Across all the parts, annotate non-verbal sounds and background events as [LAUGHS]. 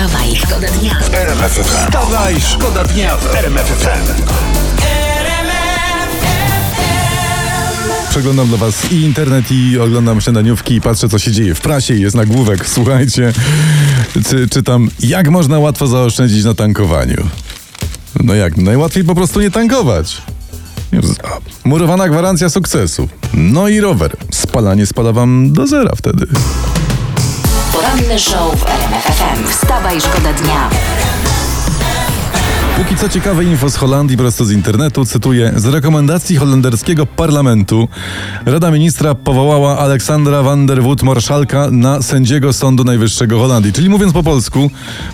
Wstawaj, szkoda dnia. Wstawaj, szkoda dnia w RMF FM. Przeglądam dla was i internet, i oglądam śniadaniówki, i patrzę, co się dzieje w prasie, i jest nagłówek. [LAUGHS] Słuchajcie, czy, czytam, jak można łatwo zaoszczędzić na tankowaniu. No jak, najłatwiej po prostu nie tankować. Murowana gwarancja sukcesu. No i rower. Spalanie spada wam do zera wtedy. Poranny show w RMF FM. Wstawaj, szkoda dnia. Póki co ciekawe info z Holandii prosto z internetu, cytuję, z rekomendacji holenderskiego parlamentu Rada Ministra powołała Aleksandra van der Wood Marszalka na sędziego Sądu Najwyższego Holandii. Czyli mówiąc po polsku,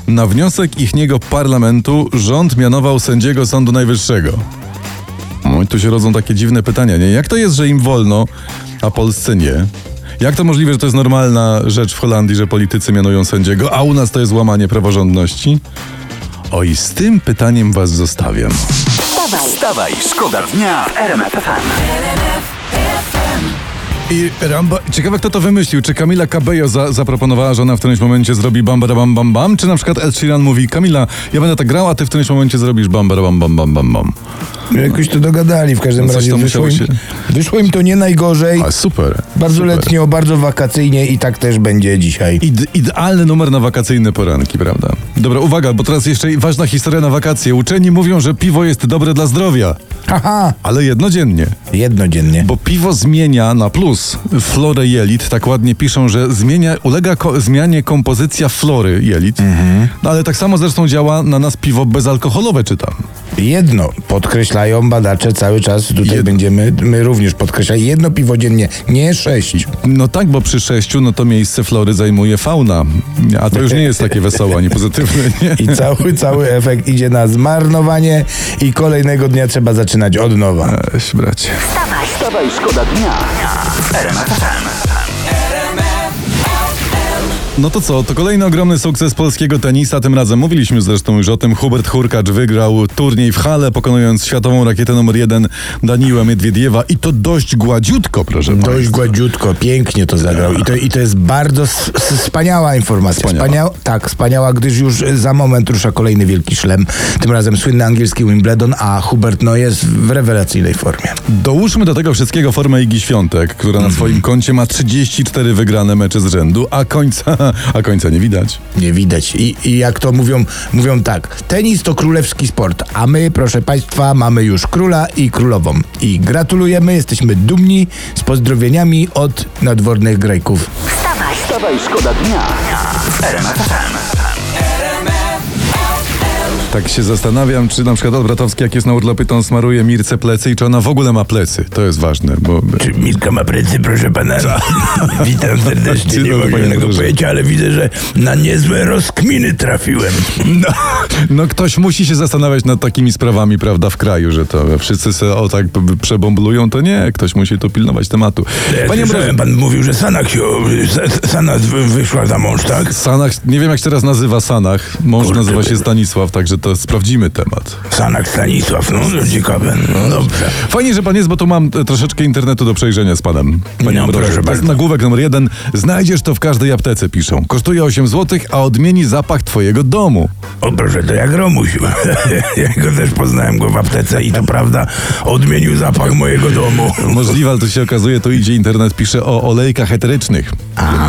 na wniosek ichniego parlamentu rząd mianował sędziego Sądu Najwyższego. No i tu się rodzą takie dziwne pytania, nie? Jak to jest, że im wolno, a Polsce nie? Jak to możliwe, że to jest normalna rzecz w Holandii, że politycy mianują sędziego, a u nas to jest łamanie praworządności? O i z tym pytaniem was zostawiam. Wstawaj, Wstawaj, szkoda dnia w RMF FM. I Ramba, ciekawe kto to wymyślił. Czy Kamila Cabello za, zaproponowała, że ona w którymś momencie zrobi bam bam bam bam, czy na przykład Ed Sheeran mówi Kamila, ja będę tak grał, a ty w którymś momencie zrobisz bam bam bam bam bam bam. Jakoś to dogadali, w każdym No razie wyszło im, się- wyszło im to nie najgorzej. A super. Bardzo super. letnio, bardzo wakacyjnie i tak też będzie dzisiaj. Ide- idealny numer na wakacyjne poranki, prawda? Dobra, uwaga, bo teraz jeszcze ważna historia na wakacje. Uczeni mówią, że piwo jest dobre dla zdrowia, Haha, ale jednodziennie. jednodziennie. Bo piwo zmienia na plus florę jelit, tak ładnie piszą, że zmienia, ulega ko- zmianie kompozycja flory jelit. No ale tak samo zresztą działa na nas piwo bezalkoholowe, czytam. Jedno podkreślają badacze cały czas, tutaj Jedno. będziemy my również podkreślać, jedno piwo dziennie, nie sześć. No tak, bo przy sześciu, no to miejsce flory zajmuje fauna. A to już nie jest takie wesołe ani pozytywne, [LAUGHS] nie? I cały, cały efekt idzie na zmarnowanie i kolejnego dnia trzeba zaczynać od nowa. Eś, bracie. wstawaj, Wstawaj, szkoda dnia w. No to co, to kolejny ogromny sukces polskiego tenisa. Tym razem mówiliśmy zresztą już o tym. Hubert Hurkacz wygrał turniej w hale, pokonując światową rakietę numer jeden Daniła Miedwiediewa i to dość gładziutko, proszę Dość państwa. gładziutko, pięknie to zagrał. I to, i to jest bardzo wspaniała informacja. Wspaniała. Tak, wspaniała, gdyż już za moment rusza kolejny wielki szlem. Tym razem słynny angielski Wimbledon, a Hubert no jest w rewelacyjnej formie. Dołóżmy do tego wszystkiego formę Igi Świątek, która na swoim koncie ma 34 wygrane mecze z rzędu, a końca, a końca nie widać. Nie widać. I, I jak to mówią, mówią tak, tenis to królewski sport, a my, proszę Państwa, mamy już króla i królową. I gratulujemy, jesteśmy dumni z pozdrowieniami od nadwornych Grajków. wstawaj, Wstawaj, szkoda dnia w. Tak się zastanawiam, czy na przykład Olbratowski, jak jest na urlopie, to on smaruje Mirce plecy i czy ona w ogóle ma plecy. To jest ważne, bo... Czy Milka ma plecy, proszę pana? [LAUGHS] Witam serdecznie, nie mogę innego powiedzieć, ale widzę, że na niezłe rozkminy trafiłem. [LAUGHS] No, no ktoś musi się zastanawiać nad takimi sprawami, prawda, w kraju, że to wszyscy se o tak przebomblują, to nie, ktoś musi tu pilnować tematu. Panie Ambroży, pan mówił, że Sanach się, Sanach wyszła za mąż, tak? Sanach, nie wiem jak się teraz nazywa Sanach, mąż Kurde, nazywa się Stanisław, także to sprawdzimy temat. Sanach Stanisław, no to ciekawe, no dobrze. Fajnie, że pan jest, bo tu mam e, troszeczkę internetu do przejrzenia z panem. Panie No, proszę To bardzo. nagłówek numer jeden. Znajdziesz to w każdej aptece, piszą. Kosztuje 8 zł, a odmieni zapach twojego domu. O proszę, to jak Romuś. [LAUGHS] ja go też poznałem go w aptece i to prawda, odmienił zapach mojego domu. Możliwe, ale to się okazuje, tu idzie internet, pisze o olejkach eterycznych.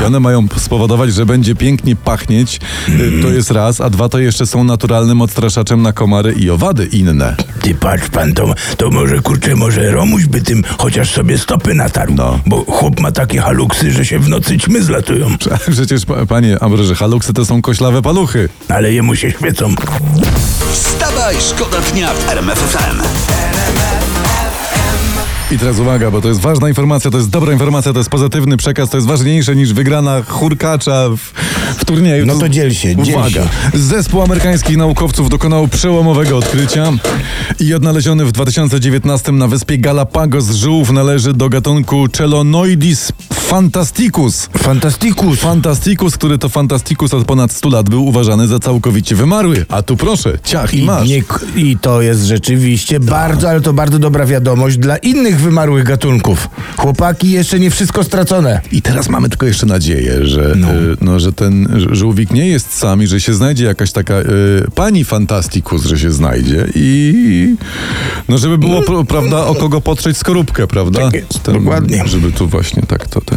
I one mają spowodować, że będzie pięknie pachnieć. Y, To jest raz, a dwa to jeszcze są naturalnym odstraszaczem na komary i owady inne. Ty patrz pan, to, to może kurczę, może Romuś by tym chociaż sobie stopy natarł. No. Bo chłop ma takie haluksy, że się w nocy ćmy zlatują. Przecież, pa- panie Ambroży, haluksy to są koślawe paluchy. Ale jemu się świecą. Wstawaj, szkoda dnia w RMF FM. I teraz uwaga, bo to jest ważna informacja, to jest dobra informacja, to jest pozytywny przekaz, to jest ważniejsze niż wygrana hurkacza w, w turnieju. No to dziel się, dziel Uwaga. Zespół amerykańskich naukowców dokonał przełomowego odkrycia i odnaleziony w 2019 na wyspie Galapagos żółw należy do gatunku Chelonoidis Fantasticus. Fantastikus. Fantasticus, który to Fantasticus od ponad 100 lat był uważany za całkowicie wymarły. A tu proszę, ciach i, I, masz. nie, I to jest rzeczywiście bardzo, ale to bardzo dobra wiadomość dla innych wymarłych gatunków. Chłopaki, jeszcze nie wszystko stracone. I teraz mamy tylko jeszcze nadzieję, że, no. no, że ten żółwik nie jest sam i że się znajdzie jakaś taka y, pani Fantasticus, że się znajdzie i no żeby było, pro, prawda, o kogo potrzeć skorupkę, prawda? Tak jest, dokładnie. Żeby tu właśnie tak to ten...